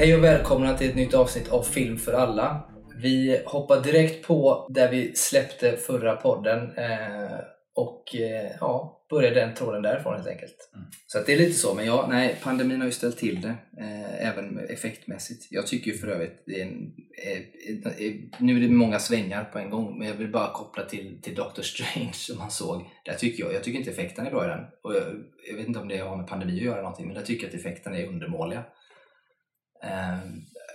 Hej och välkomna till ett nytt avsnitt av Film för alla. Vi hoppar direkt på där vi släppte förra podden eh, och eh, ja, börjar den tråden därifrån helt enkelt. Mm. Så det är lite så, men ja, nej, pandemin har ju ställt till det, eh, även effektmässigt. Jag tycker ju för övrigt, det är en, nu är det många svängar på en gång, men jag vill bara koppla till, till Doctor Strange som man såg. Där tycker jag, jag tycker inte effekten är bra i den. Och jag, jag vet inte om det har med pandemi att göra någonting, men jag tycker att effekterna är undermåliga. Eh,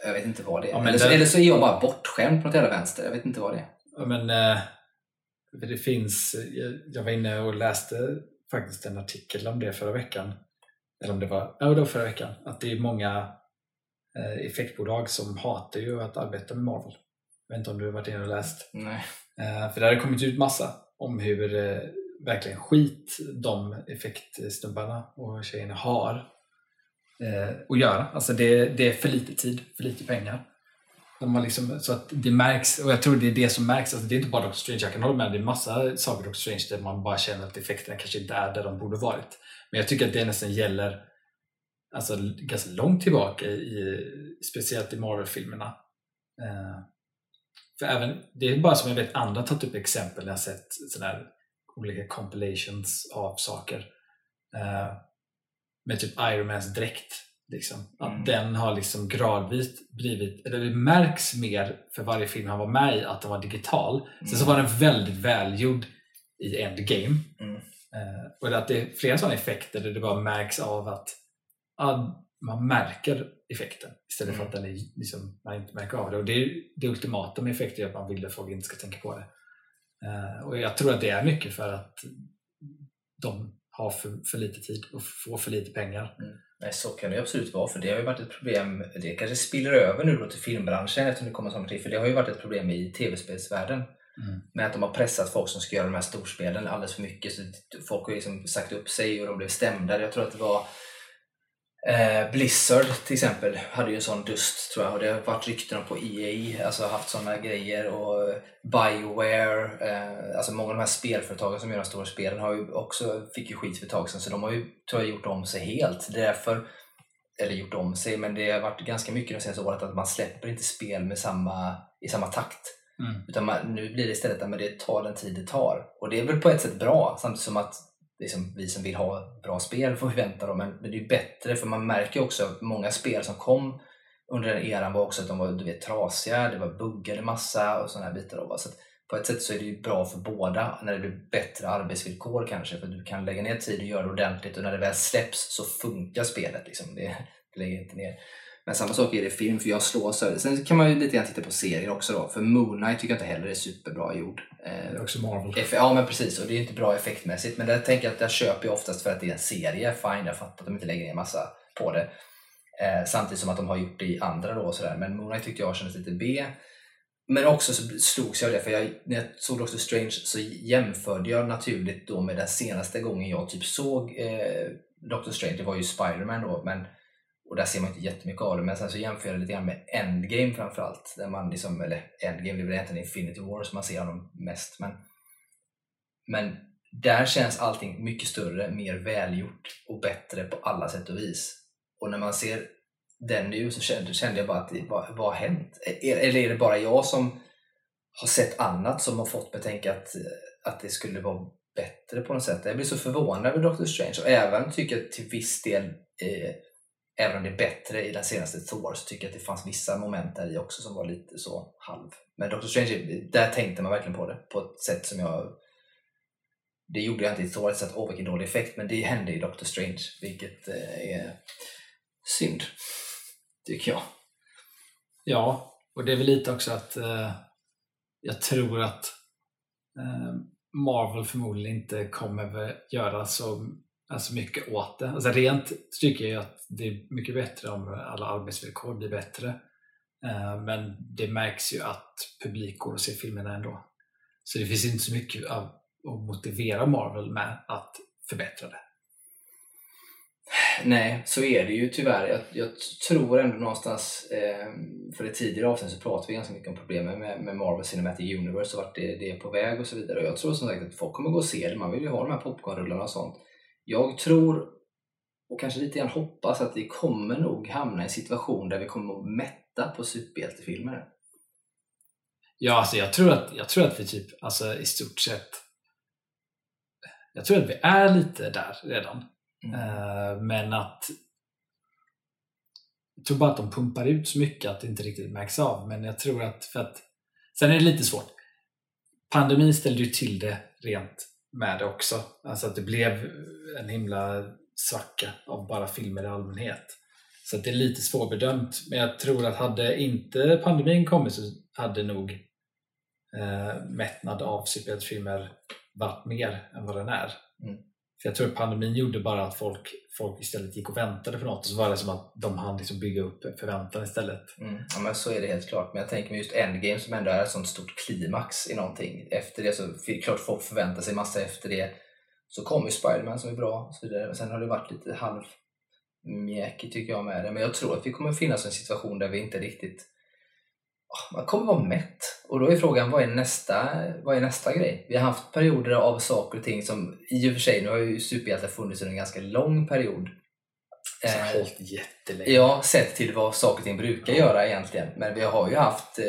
jag vet inte vad det är. Ja, eller, så, den- eller så är jag bara bortskämd på något jävla vänster. Jag vet inte vad det är. Ja, men, eh, det finns, jag, var inne och läste faktiskt en artikel om det förra veckan. Eller om det var, ja, det var förra veckan. Att det är många eh, effektbolag som hatar ju att arbeta med Marvel. Jag vet inte om du har varit inne och läst. Nej. För det har kommit ut massa om hur verkligen skit de effektsnubbarna och tjejerna har Eh, att göra. Alltså det, det är för lite tid, för lite pengar. De har liksom, så att det märks, och jag tror det är det som märks. Alltså det är inte bara Doctor Strange, jag kan hålla med. Det är massa saker i Doctor Strange där man bara känner att effekterna kanske inte är där de borde varit. Men jag tycker att det nästan gäller alltså, ganska långt tillbaka, i, speciellt i Marvel-filmerna. Eh, för även, det är bara som jag vet andra har tagit upp exempel när jag har sett sådana här olika compilations av saker. Eh, med typ Iron Mans dräkt. Liksom. Att Mm. den har liksom gradvis blivit, eller det märks mer för varje film han var med i att den var digital. Sen så var den väldigt välgjord i Endgame. Mm. Eh, och att det är flera sådana effekter där det bara märks av att ja, man märker effekten istället för Mm. att den är, liksom, man inte märker av det. Och det, är, det ultimata med effekter är att man vill att folk inte ska tänka på det. Eh, och jag tror att det är mycket för att de har för, för lite tid och får för lite pengar. Nej, så kan det absolut vara, för det har ju varit ett problem. Det kanske spiller över nu då till filmbranschen eftersom det kommer samma tid, för det har ju varit ett problem i tv-spelsvärlden. Mm. Med att de har pressat folk som ska göra de här storspelen alldeles för mycket. Så folk har liksom sagt upp sig och de blev stämda. Jag tror att det var eh, Blizzard till exempel hade ju en sån dust tror jag. Och det har varit rykten om på EA, alltså haft sådana grejer. Och Bioware, eh, alltså många av de här spelföretagen som gör de stora spelen har ju också, fick ju skit för ett tag sedan. Så de har ju tror jag, gjort om sig helt. Därför, eller gjort om sig, men det har varit ganska mycket de senaste året att man släpper inte spel med samma, i samma takt. Mm. Utan man, nu blir det istället att det tar den tid det tar. Och det är väl på ett sätt bra, samtidigt som att liksom, vi som vill ha bra spel får vänta då. Men, det är bättre, för man märker också att många spel som kom under den eran var också att de var du vet, trasiga, det var buggade massa och sådana här bitar. Då, så att på ett sätt så är det ju bra för båda när det blir bättre arbetsvillkor kanske. För du kan lägga ner tid och göra det ordentligt och när det väl släpps så funkar spelet. Liksom. Det, det lägger inte ner. Men samma sak är det i film, för jag slås av det. Sen kan man ju lite grann titta på serier också då. För Moon Knight tycker jag inte heller är superbra gjord. Det Eh, är också Marvel. ja men precis, och det är inte bra effektmässigt. Men där tänker jag att jag köper jag oftast för att det är en serie. Fine, jag fattar att de inte lägger ner massa på det. Eh, samtidigt som att de har gjort det i andra då och sådär. Men Moon Knight tyckte jag kändes lite B. Men också så slogs jag av det, för jag, när jag såg Doctor Strange så jämförde jag naturligt då med den senaste gången jag typ såg eh, Doctor Strange. Det var ju Spider-Man då, men och där ser man inte jättemycket av det, men sen så jämför jag det lite grann med Endgame framförallt. Där man liksom, eller Endgame, det är väl egentligen Infinity War som man ser honom mest. Men, men där känns allting mycket större, mer välgjort och bättre på alla sätt och vis. Och när man ser den nu så kände, kände jag bara att vad, vad har hänt? E-, e-, eller är det bara jag som har sett annat som har fått mig att tänka att, att det skulle vara bättre på något sätt? Jag blir så förvånad över Doctor Strange och även tycker jag till viss del eh, även om det är bättre i den senaste Thor så tycker jag att det fanns vissa moment där i också som var lite så halv. Men Doctor Strange, där tänkte man verkligen på det på ett sätt som jag det gjorde jag inte i Thor, så att åh vilken dålig effekt, men det hände i Doctor Strange, vilket eh, är synd, tycker jag. Ja, och det är väl lite också att eh, jag tror att eh, Marvel förmodligen inte kommer göra så alltså mycket åt det. Alltså rent tycker jag att det är mycket bättre om alla arbetsvillkor blir bättre. Eh, men det märks ju att publik går och ser filmerna ändå. Så det finns inte så mycket att motivera Marvel med att förbättra det. Nej, så är det ju tyvärr. Jag, jag tror ändå någonstans, eh, för det tidigare avsnitt så pratade vi ganska mycket om problemen med, med Marvel Cinematic Universe och vart det, det är på väg och så vidare. Och jag tror som sagt att folk kommer gå och se det. Man vill ju ha de här popcornrullarna och sånt. Jag tror och kanske lite grann hoppas att vi kommer nog hamna i en situation där vi kommer att mätta på superhjältefilmer. Ja, alltså jag tror att, jag tror att vi typ, alltså i stort sett jag tror att vi är lite där redan. Mm. Eh, men att jag tror bara att de pumpar ut så mycket att det inte riktigt märks av. Men jag tror att, för att sen är det lite svårt. Pandemin ställde ju till det rent med det också. Alltså att det blev en himla svacka av bara filmer i allmänhet. Så att det är lite svårbedömt. Men jag tror att hade inte pandemin kommit så hade nog eh, mättnad av superhjältefilmer varit mer än vad den är. Mm. För Jag tror att pandemin gjorde bara att folk, folk istället gick och väntade på något och så var det som att de hann liksom bygga upp förväntan istället. Mm. Ja, men så är det helt klart. Men jag tänker mig just Endgame som ändå är ett sånt stort klimax i någonting. Efter det så är klart folk förväntar sig massa efter det. Så kommer ju Spiderman som är bra och så vidare. Men sen har det varit lite halv mjäkigt tycker jag med det. Men jag tror att vi kommer finnas i en situation där vi inte riktigt man kommer vara mätt. Och då är frågan, vad är, nästa, vad är nästa grej? Vi har haft perioder av saker och ting som, i och för sig, nu har ju superhjältar funnits under en ganska lång period. Det har Eh, hållit jättelänge. Ja, sett till vad saker och ting brukar göra egentligen. Men vi har ju haft eh,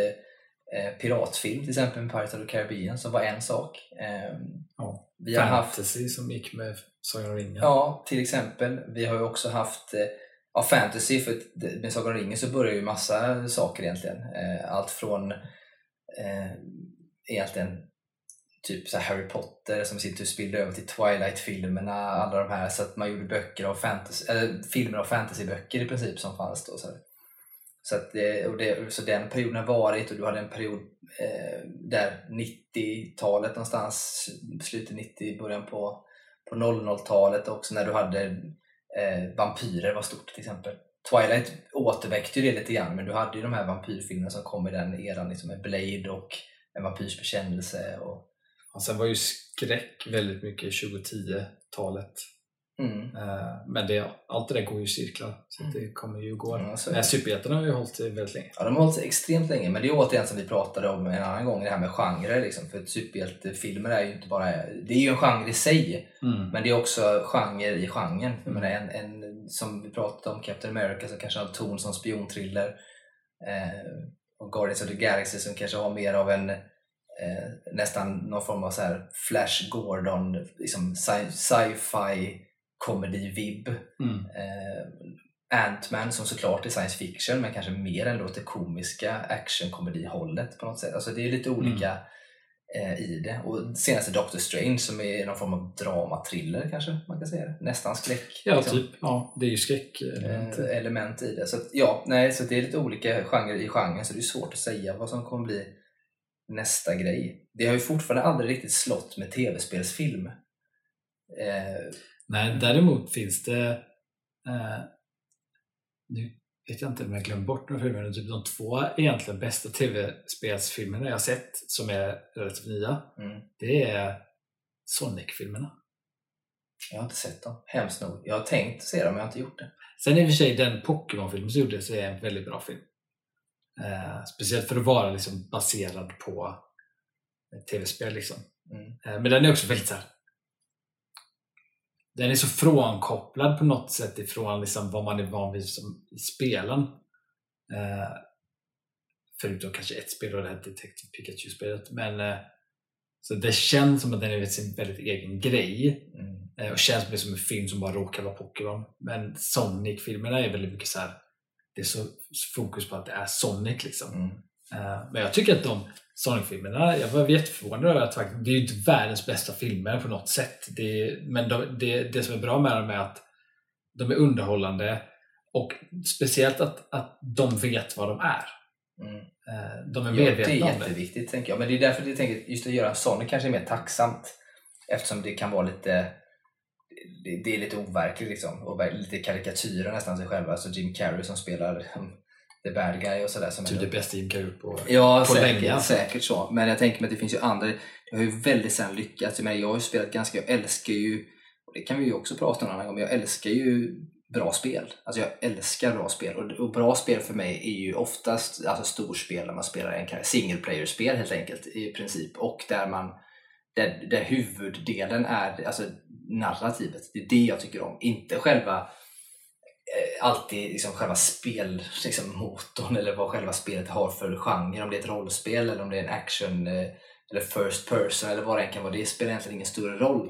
eh, piratfilm till exempel med Pirates of the Caribbean som var en sak. Eh, Ja. vi har haft, Fantasy som gick med Sagan om ringen. ja, till exempel. Vi har ju också haft eh, ja, fantasy, för med Sagan om ringen så börjar ju massa saker egentligen. Eh, allt från eh, egentligen typ så här Harry Potter som sitter och spillde över till Twilight-filmerna, alla de här, så att man gjorde böcker av fantasy, eller filmer av fantasyböcker i princip som fanns då. Så, så, att det, och det, så den perioden har varit och du hade en period eh, där 90-talet någonstans, slutet 90, början på, på 00-talet också när du hade eh, vampyrer var stort till exempel. Twilight återväckte ju det lite grann men du hade ju de här vampyrfilmerna som kom i den eran liksom med Blade och En vampyrs bekännelse och Och sen var ju skräck väldigt mycket 2010-talet mm. Eh, Men det, allt det där går ju i cirklar. Så det kommer ju gå. Är Men superhjältarna har ju hållit väldigt länge. Ja, de har hållit extremt länge, men det är återigen som vi pratade om en annan gång, det här med genrer. Liksom. För superhjältefilmer är ju inte bara... Det är ju en genre i sig, Mm. men det är också genre i genren. Jag menar, en, en, som vi pratade om, Captain America, som kanske har en ton som spionthriller. Eh, och Guardians of the Galaxy som kanske har mer av en eh, nästan någon form av så här Flash Gordon, liksom sci- sci-fi comedy-vibb. Mm. Eh, Ant-Man som såklart är science fiction men kanske mer än åt det komiska action-komedi-hållet på något sätt. Alltså det är lite olika eh, i det. Och senaste Doctor Strange som är någon form av drama-thriller kanske man kan säga det. Nästan skräck. Ja, liksom, typ. Ja, det är ju skräck. eh, element i det. Så att, ja, nej, så det är lite olika genrer i genren så det är svårt att säga vad som kommer bli nästa grej. Det har ju fortfarande aldrig riktigt slått med tv-spelsfilm. Eh, Nej, däremot finns det eh, nu vet jag inte om jag glömt bort några filmer, men typ de två egentligen bästa tv-spelsfilmerna jag har sett som är relativt nya, mm. det är Sonic-filmerna. Jag har inte sett dem, hemskt nog. Jag har tänkt se dem men jag har inte gjort det. Sen i och för sig, den Pokémon-filmen som gjordes är en väldigt bra film. Eh, speciellt för att vara liksom baserad på tv-spel. Liksom. Mm. Eh, men den är också väldigt så här. Den är så frånkopplad på något sätt ifrån liksom vad man är van vid som i spelen. Eh, förutom kanske ett spel och det här Detective Pikachu-spelet. Men eh, så det känns som att den är sin väldigt egen grej. Mm. Eh, och känns mer som en film som bara råkar vara Pokémon. Men Sonic-filmerna är väldigt mycket så här. Det är så fokus på att det är Sonic liksom. Mm. Eh, Men jag tycker att de Sonic-filmerna, jag var jätteförvånad över att faktiskt, det är ju inte världens bästa filmer på något sätt. Det är, men de, det, det som är bra med dem är att de är underhållande och speciellt att, att de vet vad de är. Mm. Eh, De är Ja, det är medvetna om det. jätteviktigt tänker jag. Men det är därför jag tänker just att göra en Sonic kanske är mer tacksamt. Eftersom det kan vara lite det, det är lite overkligt liksom. Och lite karikatyrer nästan sig själva. Alltså Jim Carrey som spelar the bad guy och sådär. Typ det bästa Jim Carrey på Ja, på säkert, länge, alltså. säkert så. Men jag tänker mig att det finns ju andra. Det har ju väldigt sällan lyckats. Jag, menar, jag har ju spelat ganska, jag älskar ju, och det kan vi ju också prata om en annan gång, men jag älskar ju bra spel. Alltså jag älskar bra spel. Och, och bra spel för mig är ju oftast alltså storspel där man spelar en single player-spel helt enkelt i princip. Och där man där, där huvuddelen är alltså narrativet. Det är det jag tycker om. Inte själva Eh, alltid liksom själva spelmotorn liksom, eller vad själva spelet har för genre. Om det är ett rollspel eller om det är en action eh, eller first person eller vad det än kan vara. Det spelar egentligen ingen större roll.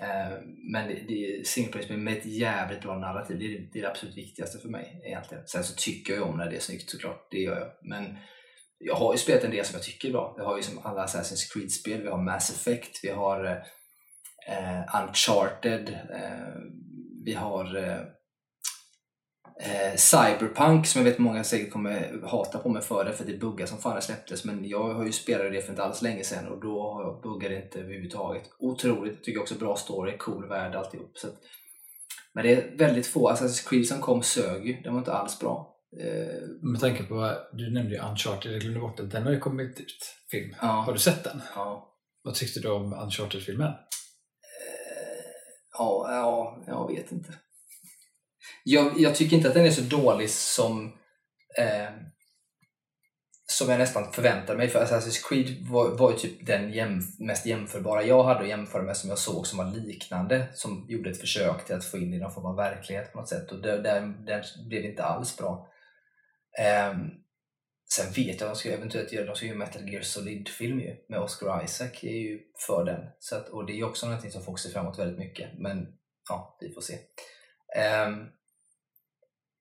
Eh, men det, det singleplayer med ett jävligt bra narrativ, det är, det är det absolut viktigaste för mig egentligen. Sen så tycker jag ju om när det är snyggt såklart, det gör jag. Men jag har ju spelat en del som jag tycker är bra. Vi har ju som alla Assassin's Creed-spel, vi har Mass Effect, vi har eh, Uncharted, eh, vi har eh, eh, Cyberpunk som jag vet många säkert kommer hata på mig för det för det buggar som fan det släpptes men jag har ju spelat det för inte alls länge sedan och då buggar det inte överhuvudtaget. Otroligt, tycker jag också bra story, cool värld alltihop. Så att, men det är väldigt få, Assassin's Creed som kom sög ju, den var inte alls bra. Eh, Med tanke på, du nämnde ju Uncharted, jag glömde bort det, den har ju kommit ut, film. Ja. Har du sett den? Ja. Vad tyckte du om Uncharted-filmen? Eh, ja, ja, jag vet inte jag, jag, tycker inte att den är så dålig som eh, som jag nästan förväntade mig. För Assassin's Creed var, var ju typ den jämf mest jämförbara jag hade att jämföra med som jag såg som var liknande. Som gjorde ett försök till att få in i någon form av verklighet på något sätt. Och den, den blev inte alls bra. Eh, sen vet jag att de ska eventuellt göra, de ska göra Metal Gear Solid-film ju. Med Oscar Isaac är ju för den. Så att, och det är ju också någonting som folk ser fram emot väldigt mycket. Men ja, vi får se. Um,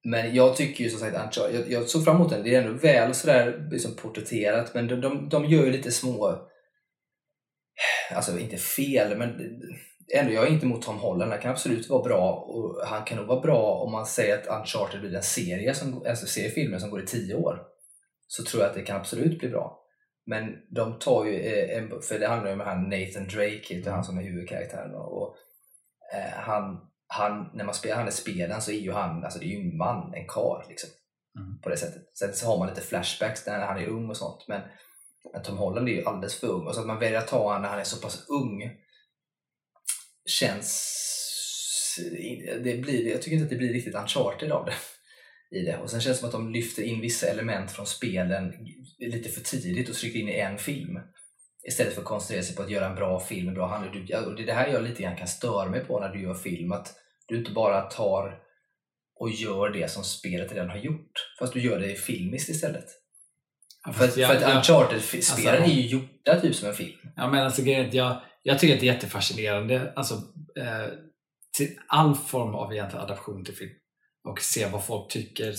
men jag tycker ju som sagt Uncharted, jag, jag såg fram emot den. Det är ändå väl sådär liksom porträtterat men de, de, de gör ju lite små, alltså inte fel men ändå, jag är inte emot Tom Holland. Han kan absolut vara bra och han kan nog vara bra om man säger att Uncharted blir en serie, som, alltså seriefilmer som går i tio år. Så tror jag att det kan absolut bli bra. Men de tar ju, eh, en, för det handlar ju om han Nathan Drake, det är han som är huvudkaraktären. Och, eh, han han, när man spelar han i spelen så är ju han, alltså det är ju en man, en kar liksom. Mm. På det sättet. Sen så har man lite flashbacks när han är ung och sånt. Men, men Tom Holland är ju alldeles för ung. Och så att man väljer att ta honom när han är så pass ung känns... Det blir, jag tycker inte att det blir riktigt uncharted av det. I det. Och sen känns det som att de lyfter in vissa element från spelen lite för tidigt och trycker in i en film. Istället för att koncentrera sig på att göra en bra film, en bra handling. Det är det här jag lite grann kan störa mig på när du gör film. Att du inte bara tar och gör det som spelet redan har gjort. Fast du gör det filmiskt istället. Ja, för, jag, för att Uncharted-spelen alltså, är ju gjorda typ som en film. Ja, men alltså, jag, jag tycker att det är jättefascinerande. Alltså, eh, till all form av egentligen adaption till film. Och se vad folk tycker.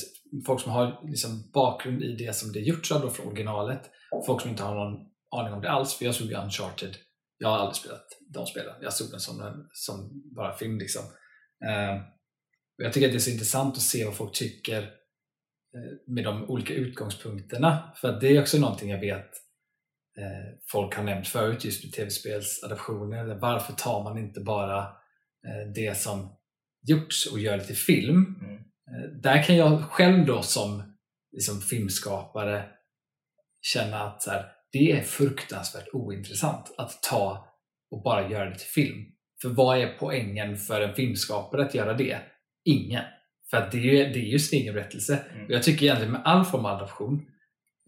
Folk som har liksom bakgrund i det som det gjorts av från originalet. Folk som inte har någon aning om det alls. För jag såg ju Uncharted. Jag har aldrig spelat de spelen. Jag såg den som, en, som bara film. Liksom. Eh, jag tycker att det är så intressant att se vad folk tycker eh, med de olika utgångspunkterna. För att det är också någonting jag vet eh, folk har nämnt förut just med tv-spelsadaptioner. Varför tar man inte bara det som gjorts och gör det till film? Mm. Där kan jag själv då som liksom filmskapare känna att här, det är fruktansvärt ointressant att ta och bara göra det till film. För vad är poängen för en filmskapare att göra det? Ingen. För att det, är, det är ju sin egen berättelse. Mm. Och jag tycker egentligen med all form av adoption,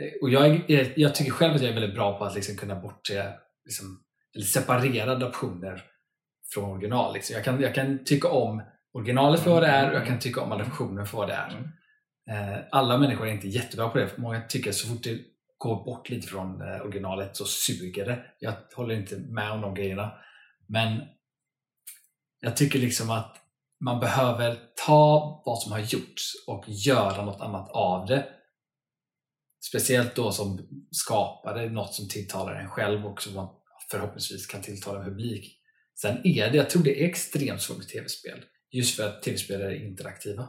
eh, och jag, jag tycker själv att jag är väldigt bra på att liksom kunna bortse, liksom, eller separera adoptioner från original. Liksom. Jag, kan, jag kan tycka om originalet för vad det är och jag kan tycka om adoptionen för vad det är. Mm. Eh, alla människor är inte jättebra på det. Många tycker att så fort det går bort lite från eh, originalet så suger det. Jag håller inte med om de grejerna. Men jag tycker liksom att man behöver ta vad som har gjorts och göra något annat av det. Speciellt då som skapare, något som tilltalar en själv och som man förhoppningsvis kan tilltala en publik. Sen är det, jag tror det är extremt svårt med tv-spel. Just för att tv-spel är interaktiva.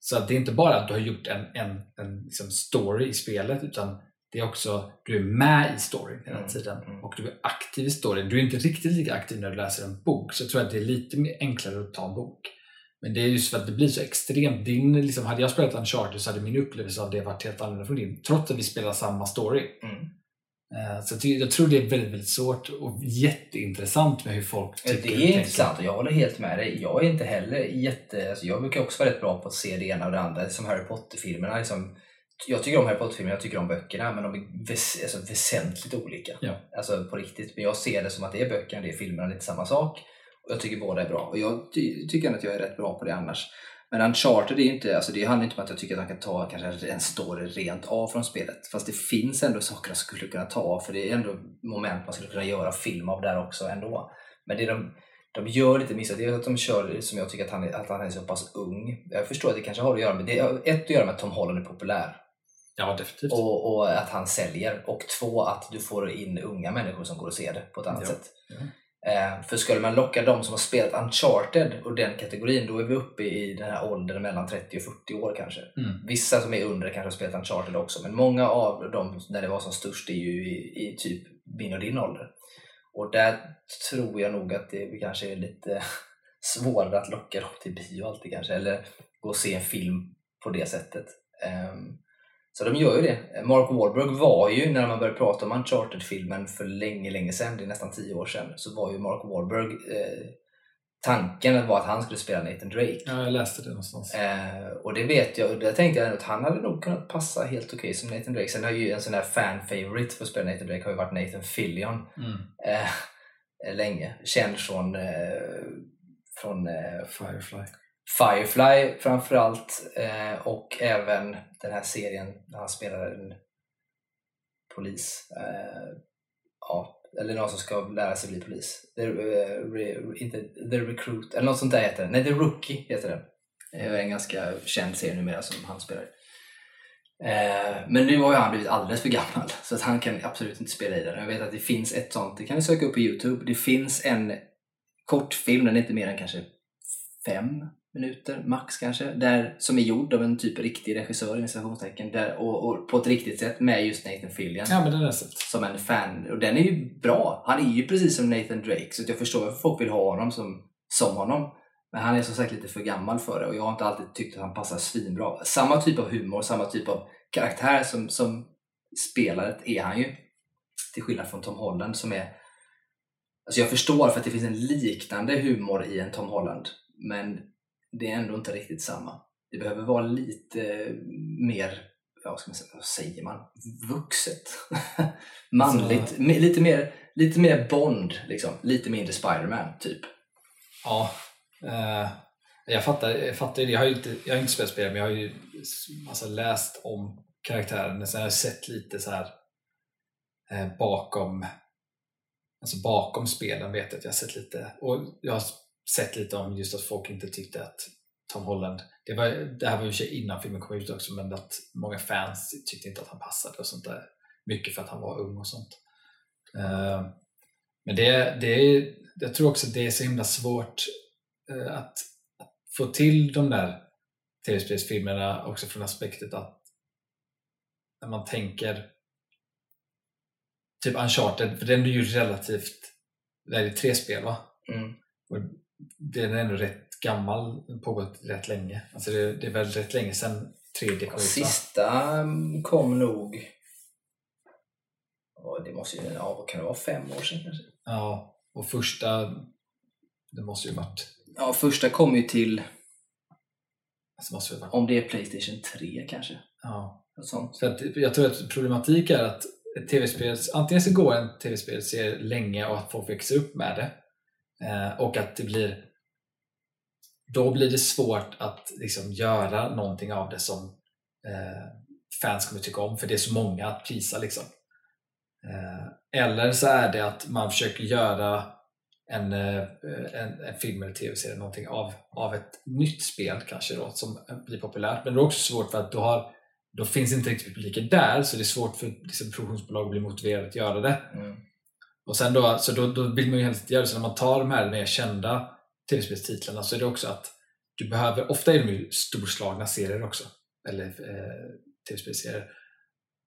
Så att det är inte bara att du har gjort en, en, en liksom story i spelet utan det är också, du är med i storyn hela mm, tiden mm. och du är aktiv i storyn. Du är inte riktigt lika aktiv när du läser en bok, så jag tror att det är lite enklare att ta en bok. Men det är just för att det blir så extremt. Din, liksom, hade jag spelat Uncharted så hade min upplevelse av det varit helt annorlunda från din, trots att vi spelar samma story. Mm. Uh, så jag tror det är väldigt, väldigt svårt och jätteintressant med hur folk tycker Det är intressant och jag håller helt med dig. Jag är inte heller jätte... Alltså jag brukar också vara rätt bra på att se det ena och det andra. Som Harry Potter-filmerna. Liksom, jag tycker om Harry Potter-filmer, jag tycker om böckerna, men de är väs alltså, väsentligt olika. Ja. Alltså på riktigt. Men jag ser det som att det är böckerna, det är filmerna, lite samma sak. Och jag tycker båda är bra. Och jag ty tycker att jag är rätt bra på det annars. Men Uncharted är inte, alltså det handlar inte om att jag tycker att han kan ta kanske en story rent av från spelet. Fast det finns ändå saker han skulle kunna ta av, för det är ändå moment man skulle kunna göra film av där också ändå. Men det de, de gör lite missat, det är att de kör som jag tycker att han, är, att han är så pass ung. Jag förstår att det kanske har att göra med, det har ett att göra med att Tom Holland är populär. Ja, definitivt. Och, och att han säljer. Och två, att du får in unga människor som går och ser det på ett annat Ja. sätt. Ja. Eh, för skulle man locka de som har spelat Uncharted och den kategorin, då är vi uppe i den här åldern mellan 30 och 40 år kanske. Mm. Vissa som är under kanske har spelat Uncharted också, men många av dem när det var som störst är ju i, i typ min och din ålder. Och där tror jag nog att det kanske är lite svårare att locka dem till bio alltid kanske, eller gå och se en film på det sättet. Ehm, så de gör ju det. Mark Wahlberg var ju, när man började prata om Uncharted-filmen för länge, länge sedan, det är nästan tio år sedan, så var ju Mark Wahlberg eh, tanken var att han skulle spela Nathan Drake. Ja, jag läste det någonstans. Eh, och det vet jag, och där tänkte jag att han hade nog kunnat passa helt okej som Nathan Drake. Sen har ju en sån här fan-favorite för att spela Nathan Drake har ju varit Nathan Fillion Mm. eh, länge. Känd från, eh, från eh, Firefly. Firefly framförallt eh, och även den här serien där han spelar en polis. Eh, ja, eller någon som ska lära sig bli polis. The, uh, re, inte, The Recruit, eller något sånt där heter den. Nej, The Rookie heter den. Det är en ganska känd serie numera som han spelar i. Eh, men nu har ju han blivit alldeles för gammal så att han kan absolut inte spela i den. Jag vet att det finns ett sånt, det kan ni söka upp på Youtube. Det finns en kortfilm, den är inte mer än kanske fem minuter max kanske, där, som är gjord av en typ riktig regissör i där, och, och på ett riktigt sätt med just Nathan Fillion Ja, men har jag sett. som en fan. Och den är ju bra. Han är ju precis som Nathan Drake så jag förstår varför folk vill ha honom som, som honom. Men han är som sagt lite för gammal för det och jag har inte alltid tyckt att han passar svinbra. Samma typ av humor, samma typ av karaktär som, som spelare är han ju. Till skillnad från Tom Holland som är... Alltså jag förstår för att det finns en liknande humor i en Tom Holland. Men det är ändå inte riktigt samma. Det behöver vara lite mer, ja, vad, ska man säga, vad säger man, vuxet. Manligt. Me- Lite, mer, lite mer Bond, liksom. lite mindre Spiderman typ. Ja. Eh, jag fattar, jag fattar. Jag har ju inte, jag har inte spelat spel, men jag har ju alltså, läst om karaktären. Sen har jag sett lite så här eh, bakom alltså bakom spelen vet jag att jag har sett lite. Och jag har sett lite om just att folk inte tyckte att Tom Holland, det, var, det här var ju sig innan filmen kom ut också, men att många fans tyckte inte att han passade och sånt där. Mycket för att han var ung och sånt. Eh, men det, det är, jag tror också att det är så himla svårt eh, att, att få till de där tv-spelsfilmerna också från aspektet att när man tänker typ Uncharted, för den är ju relativt, det är tre spel va? Mm. Och den är ändå rätt gammal, pågått rätt länge. Alltså det, det är väl rätt länge sedan 3D kom ut? Sista mm, kom nog... Det måste ju, ja, vad kan det vara, fem år sedan kanske? Ja, och första, det måste ju varit, Ja, första kom ju till, alltså måste ju varit om det är Playstation 3 kanske. ja. Något sånt. Så att jag tror att problematik är att tv-spel, antingen så går en tv-spelserie länge och att folk växer upp med det eh, och att det blir då blir det svårt att liksom göra någonting av det som eh, fans kommer tycka om för det är så många att prisa liksom. Eh, eller så är det att man försöker göra en, eh, en, en film eller tv-serie någonting av, av ett nytt spel kanske då som blir populärt men det är också svårt för att du har då finns inte riktigt publiken där så det är svårt för liksom, produktionsbolag att bli motiverade att göra det. Mm. Och sen då, så då, då vill man ju helst göra så när man tar de här mer kända tv-spelstitlarna så är det också att du behöver, ofta är de ju storslagna serier också, eller eh, tv-spelserier.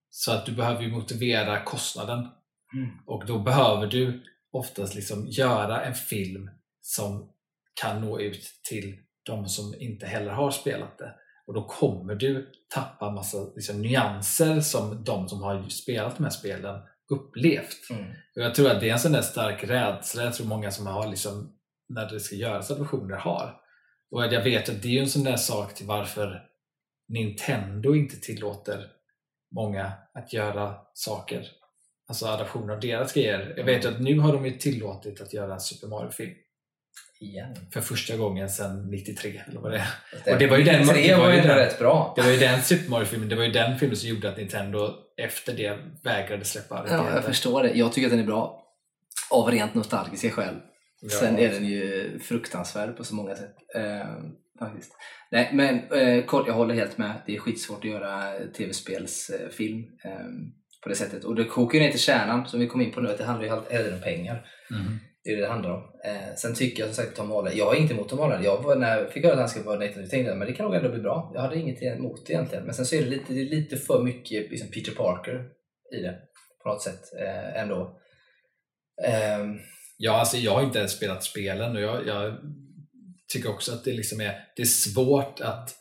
Så att du behöver ju motivera kostnaden Mm. och då behöver du oftast liksom göra en film som kan nå ut till de som inte heller har spelat det. Och då kommer du tappa massa liksom, nyanser som de som har spelat de här spelen upplevt. Mm. Och jag tror att det är en sån där stark rädsla jag tror många som har liksom, när det ska göras adoptioner har. Och jag vet att det är en sån där sak till varför Nintendo inte tillåter många att göra saker. Alltså adaptioner av deras grejer. Jag vet ju att nu har de ju tillåtit att göra en Super Mario-film. Igen. för första gången sedan 93 eller vad det är. Det, Och det var ju den- det var ju den- rätt bra. Det var ju den Super Mario-filmen, det var ju den filmen som gjorde att Nintendo efter det vägrade släppa Ja, rättigheter. jag förstår det. Jag tycker att den är bra. Av rent nostalgiska skäl. Ja. Sen är den ju fruktansvärd på så många sätt. Eh, faktiskt. Nej, men eh, kort, jag håller helt med. Det är skitsvårt att göra tv-spelsfilm eh, på det sättet. Och det kokar ju ner till kärnan som vi kom in på nu, att det handlar ju tiden om pengar. Mhm. Det är det det handlar om. Eh, sen tycker jag som sagt Tom Holland, jag har inget emot Tom Holland. Jag var, när jag fick höra att han skulle vara Nathan, tänkte jag men det kan nog ändå bli bra. Jag hade inget emot det egentligen. Men sen så är det lite, det är lite för mycket liksom Peter Parker i det. På något sätt eh, ändå. Eh, Ja, alltså jag har inte ens spelat spelen och jag, jag tycker också att det, liksom är, det är svårt att,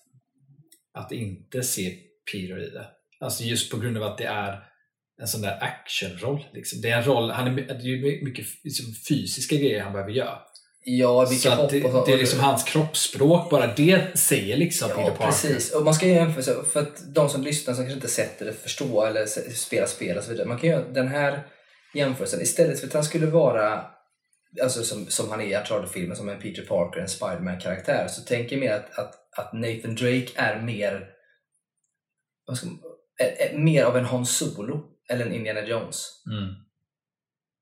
att inte se Peter i det. Alltså just på grund av att det är en sån där actionroll. Liksom. Det är en roll, han är, det är mycket liksom, fysiska grejer han behöver göra. ja, vilka Så hopp det, och så. det är liksom hans kroppsspråk, bara det säger liksom Peter Ja, Parker. precis. Och man ska ju jämföra, för att de som lyssnar som kanske inte sett eller förstår eller spelar spel och så vidare. Man kan göra den här jämförelsen. Istället för att han skulle vara, alltså som, som han är i Uncharted-filmen, som en Peter Parker, en Spiderman-karaktär, så tänker jag mer att, att, att Nathan Drake är mer, ska är, är mer av en Han Solo eller en Indiana Jones. Mm.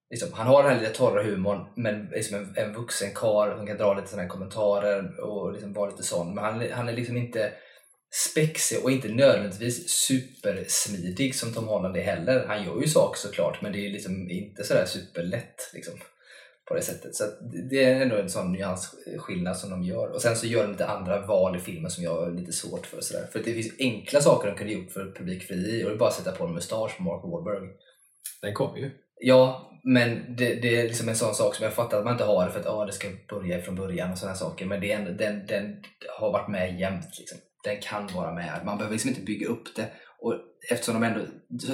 Liksom, han har den här lite torra humorn, men liksom en, en vuxen karl som kan dra lite sådana här kommentarer och liksom vara lite sån. Men han, han är liksom inte spexig och inte nödvändigtvis supersmidig som Tom Holland är heller. Han gör ju saker såklart, men det är liksom inte sådär superlätt liksom, på det sättet. Så det- är ändå en sån nyansskillnad som de gör. Och sen så gör de lite andra val i filmen som jag har lite svårt för. Sådär. För det finns enkla saker de kunde gjort för publikfrieri och det är bara att sätta på en mustasch på Mark Wahlberg. Den kommer ju. Ja, men det, det är liksom en sån sak som jag fattar att man inte har för att ah, det ska börja från början och sådana saker. Men det är ändå, den, den har varit med jämt. Liksom. Den kan vara med. Man behöver liksom inte bygga upp det. Och eftersom de ändå,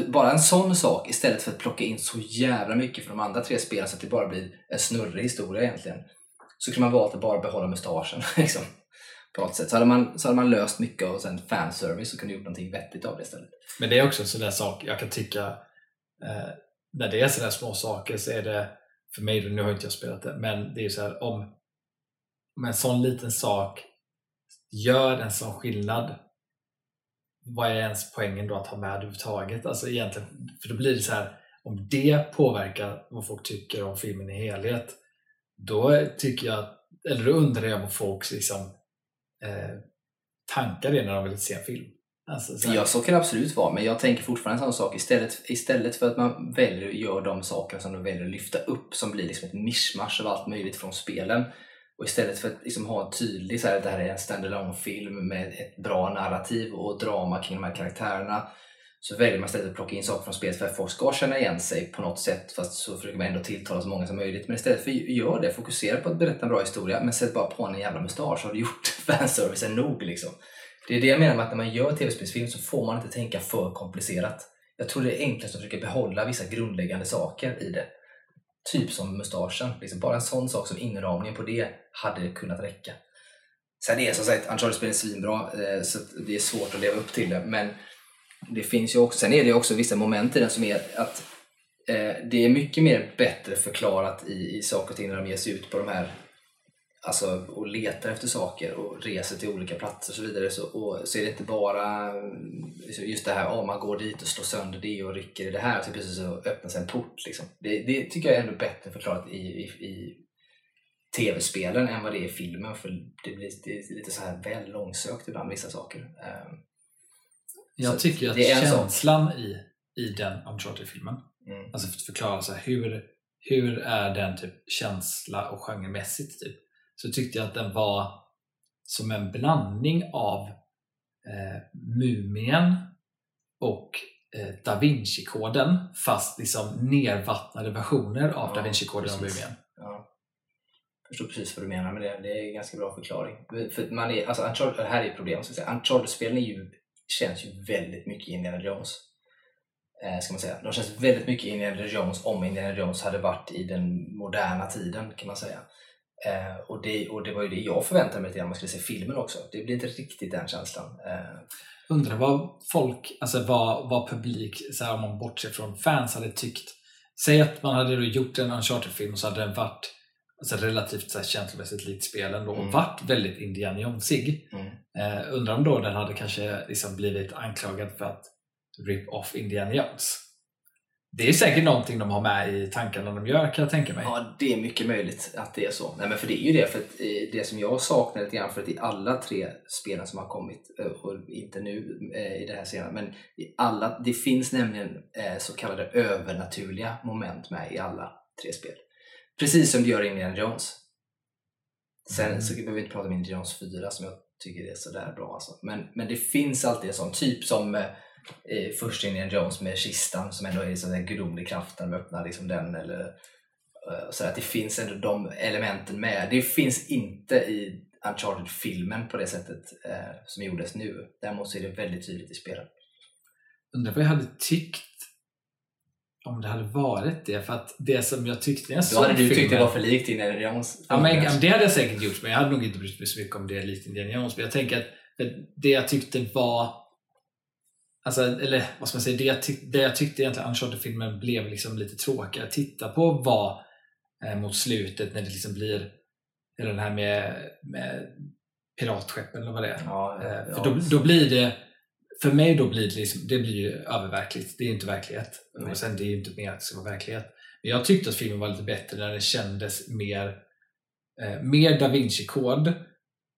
bara en sån sak istället för att plocka in så jävla mycket från de andra tre spelen så att det bara blir en snurrig historia egentligen. Så kunde man valt att bara behålla mustaschen. Liksom, på något sätt. Så hade, man, så hade man löst mycket och sen fanservice och kunde gjort någonting vettigt av det istället. Men det är också en sån där sak jag kan tycka eh, när det är sådana små saker så är det för mig, nu har inte jag spelat det, men det är så här om, om en sån liten sak gör en sån skillnad vad är ens poängen då att ha med överhuvudtaget? Alltså egentligen, för då blir det så här om det påverkar vad folk tycker om filmen i helhet då tycker jag, eller då undrar jag vad folks liksom, eh, tankar är när de vill se en film. Alltså, så här- Ja, så kan det absolut vara. Men jag tänker fortfarande en sån sak. Istället, istället för att man väljer att göra de saker som de väljer att lyfta upp som blir liksom ett mischmasch av allt möjligt från spelen. Och istället för att liksom ha en tydlig, så här, det här är en standalone film med ett bra narrativ och drama kring de här karaktärerna. Så väljer man istället att plocka in saker från spelet för att folk ska känna igen sig på något sätt. Fast så försöker man ändå tilltala så många som möjligt. Men istället för att göra det, fokusera på att berätta en bra historia. Men sätt bara på en jävla mustasch så har du gjort fanservicen nog liksom. Det är det jag menar med att när man gör tv-spelsfilm så får man inte tänka för komplicerat. Jag tror det är enklast att försöka behålla vissa grundläggande saker i det. Typ som mustaschen. Liksom bara en sån sak som inramningen på det hade kunnat räcka. Sen är som sagt Uncharted-spelen svinbra, eh, så det är svårt att leva upp till det. Men det finns ju också, sen är det ju också vissa moment i den som är att eh, det är mycket mer bättre förklarat i, i saker och ting när de ger sig ut på de här alltså, och letar efter saker och reser till olika platser och så vidare så, och, så är det inte bara just det här att man går dit och slår sönder det och rycker i det här så precis så öppnas en port. Liksom. Det, det tycker jag är ännu bättre förklarat i, i, i tv-spelen än vad det är i filmen för det blir det är lite så här väl långsökt ibland vissa saker. Ehm, Jag Så tycker att sak. känslan i, i den Uncharted-filmen, mm. alltså för att förklara så här, hur, hur är den typ känsla och genremässigt typ, så tyckte jag att den var som en blandning av eh, Mumien och eh, Da Vinci-koden fast liksom nervattnade versioner av Ja, Da Vinci-koden och. Mumien. Ja. Jag förstår precis vad du menar med det. Det är en ganska bra förklaring. För man är, alltså Uncharted, det här är ett problem. ska jag säga. Uncharted-spelen ju, känns ju väldigt mycket Indiana Jones. Eh, ska man säga. De känns väldigt mycket Indiana Jones om Indiana Jones hade varit i den moderna tiden kan man säga. Eh, och, det, och det var ju det jag förväntade mig lite om man skulle se filmen också. Det blir inte riktigt den känslan. Eh, Undrar vad folk, alltså vad, vad publik, så här, om man bortser från fans, hade tyckt. Säg att man hade gjort en Uncharted-film och så hade den varit alltså relativt så här, känslomässigt likt spelen då, och Mm. varit väldigt Indiana Jonesig. Mm. Eh, undrar om då den hade kanske liksom blivit anklagad för att rip off Indiana Jones. Det är säkert någonting de har med i tankarna de gör kan jag tänka mig. Ja, det är mycket möjligt att det är så. Nej, men för det är ju det, för eh, det som jag saknar lite grann, för att i alla tre spelen som har kommit, eh, och inte nu eh, i det här senare, men i alla, det finns nämligen så kallade övernaturliga moment med i alla tre spel. Precis som det gör i Indiana Jones. Sen Mm. så behöver vi inte prata om Indiana Jones 4 som jag tycker är sådär bra alltså. men, men det finns alltid en sån, typ som eh, första Indiana Jones med kistan som ändå är liksom en gudomlig kraft när de öppnar liksom den eller eh, så att det finns ändå de elementen med. Det finns inte i Uncharted-filmen på det sättet eh, som gjordes nu. Däremot så är det väldigt tydligt i spelet. Undrar vad jag hade tyckt om det hade varit det. För att det som jag tyckte när jag Då såg hade du tyckt det filmen- var för likt Indiana Jones. Ja, men, det hade jag säkert gjort, men jag hade nog inte brytt mig så mycket om det är likt Indiana Jones. Men jag tänker att det jag tyckte var Alltså, eller vad ska man säga, det jag, tyck, det jag tyckte egentligen Uncharted-filmen blev liksom lite tråkig att titta på var eh, mot slutet när det liksom blir hela den här med, med piratskeppen eller vad det är. Ja, Eh, för då, då blir det, för mig då blir det, liksom, det blir ju öververkligt. Det är ju inte verklighet. Nej. Och sen det är ju inte mer att det ska vara verklighet. Men jag tyckte att filmen var lite bättre när den kändes mer, eh, mer Da Vinci-kod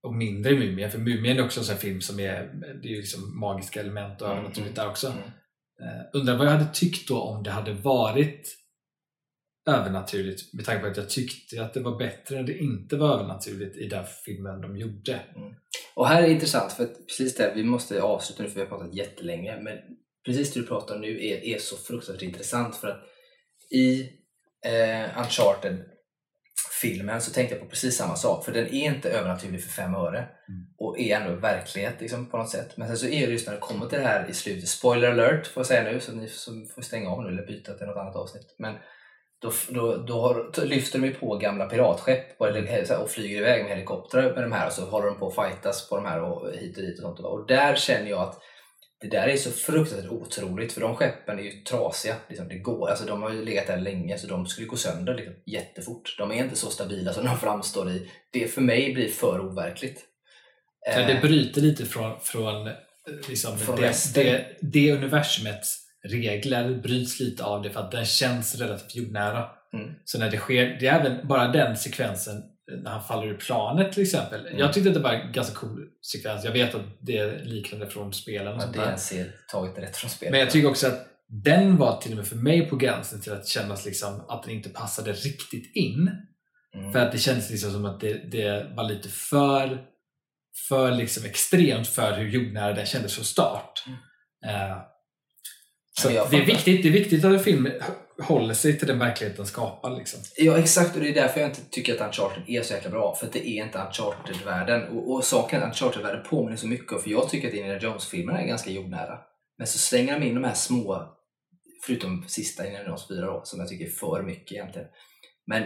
och mindre Mumien. För Mumien är också en sån film som är, det är ju liksom magiska element och Mm, övernaturligt där också. mm. Eh, undrar vad jag hade tyckt då om det hade varit övernaturligt med tanke på att jag tyckte att det var bättre när det inte var övernaturligt i den filmen de gjorde. Och här är det intressant, för precis det, vi måste avsluta nu för vi har pratat jättelänge, men precis det du pratar om nu är, är så fruktansvärt intressant för att i eh, Uncharted-filmen så tänkte jag på precis samma sak, för den är inte övernaturlig för fem öre och är ändå verklighet liksom, på något sätt. Men sen så är det just när det kommer till det här i slutet, spoiler alert får jag säga nu, så ni som får stänga av nu eller byta till något annat avsnitt. Men då, då, då, har, då lyfter de ju på gamla piratskepp och, eller, här, och flyger iväg med helikoptrar med de här och så håller de på att fightas på de här och hit och dit och sånt. Och där känner jag att det där är så fruktansvärt otroligt för de skeppen är ju trasiga. Liksom, det går, alltså, de har ju legat där länge så de skulle gå sönder liksom, jättefort. De är inte så stabila som de framstår i. Det för mig blir för overkligt. Så Eh, det bryter lite från, från, eh, liksom Från det, det, det universumets regler bryts lite av det för att den känns relativt jordnära. Mm. Så när det sker, det är även bara den sekvensen eh, när han faller ur planet till exempel. Mm. Jag tyckte det var en ganska cool sekvens. Jag vet att det är liknande från spelen och ja, det är taget rätt från spelet. Men jag tycker också att den var till och med för mig på gränsen till att kännas liksom att den inte passade riktigt in. Mm. För att det kändes liksom som att det, det var lite för, för liksom extremt för hur jordnära den kändes från start. Mm. Ja, jag det är, viktigt, det är viktigt att en film håller sig till den verkligheten den skapar. Liksom. Ja exakt och det är därför jag inte tycker att Uncharted är så jäkla bra. För det är inte Uncharted-världen. Och, och saken Uncharted-världen påminner så mycket. För jag tycker att Indiana Jones-filmerna är ganska jordnära. Men så slänger de in de här små, förutom sista Indiana Jones 4 då, som jag tycker är för mycket egentligen. Men,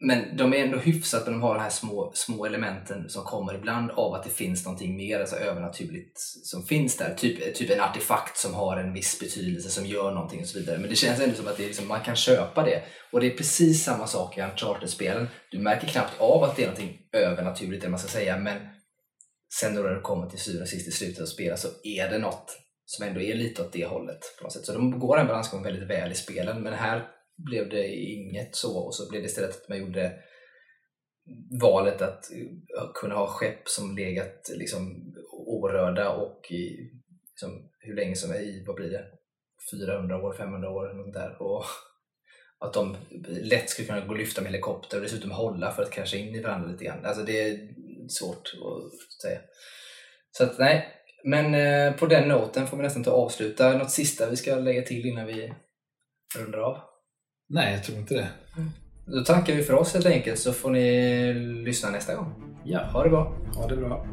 men de är ändå hyfsat när de har de här små, små elementen som kommer ibland av att det finns någonting mer alltså övernaturligt som finns där. Typ, typ en artefakt som har en viss betydelse som gör någonting och så vidare. Men det känns ändå som att det är liksom, man kan köpa det. Och det är precis samma sak i Uncharted-spelen. Du märker knappt av att det är någonting övernaturligt, eller man ska säga, men sen när det kommer till syvende och sist i slutet av spelet så är det något som ändå är lite åt det hållet. på något sätt. Så de går en balansgång väldigt väl i spelen, men här blev det inget så och så blev det istället att man gjorde valet att kunna ha skepp som legat liksom orörda och i liksom, hur länge som är i, vad blir det, 400 år, 500 år eller något där. Och att de lätt skulle kunna gå och lyfta med helikopter och dessutom hålla för att krascha in i varandra lite grann. Alltså det är svårt att säga. Så att nej, men eh, på den noten får vi nästan ta och avsluta. Något sista vi ska lägga till innan vi rundar av? Nej, jag tror inte det. Då tackar vi för oss helt enkelt så får ni lyssna nästa gång. Ja, Ha det bra! ha det bra.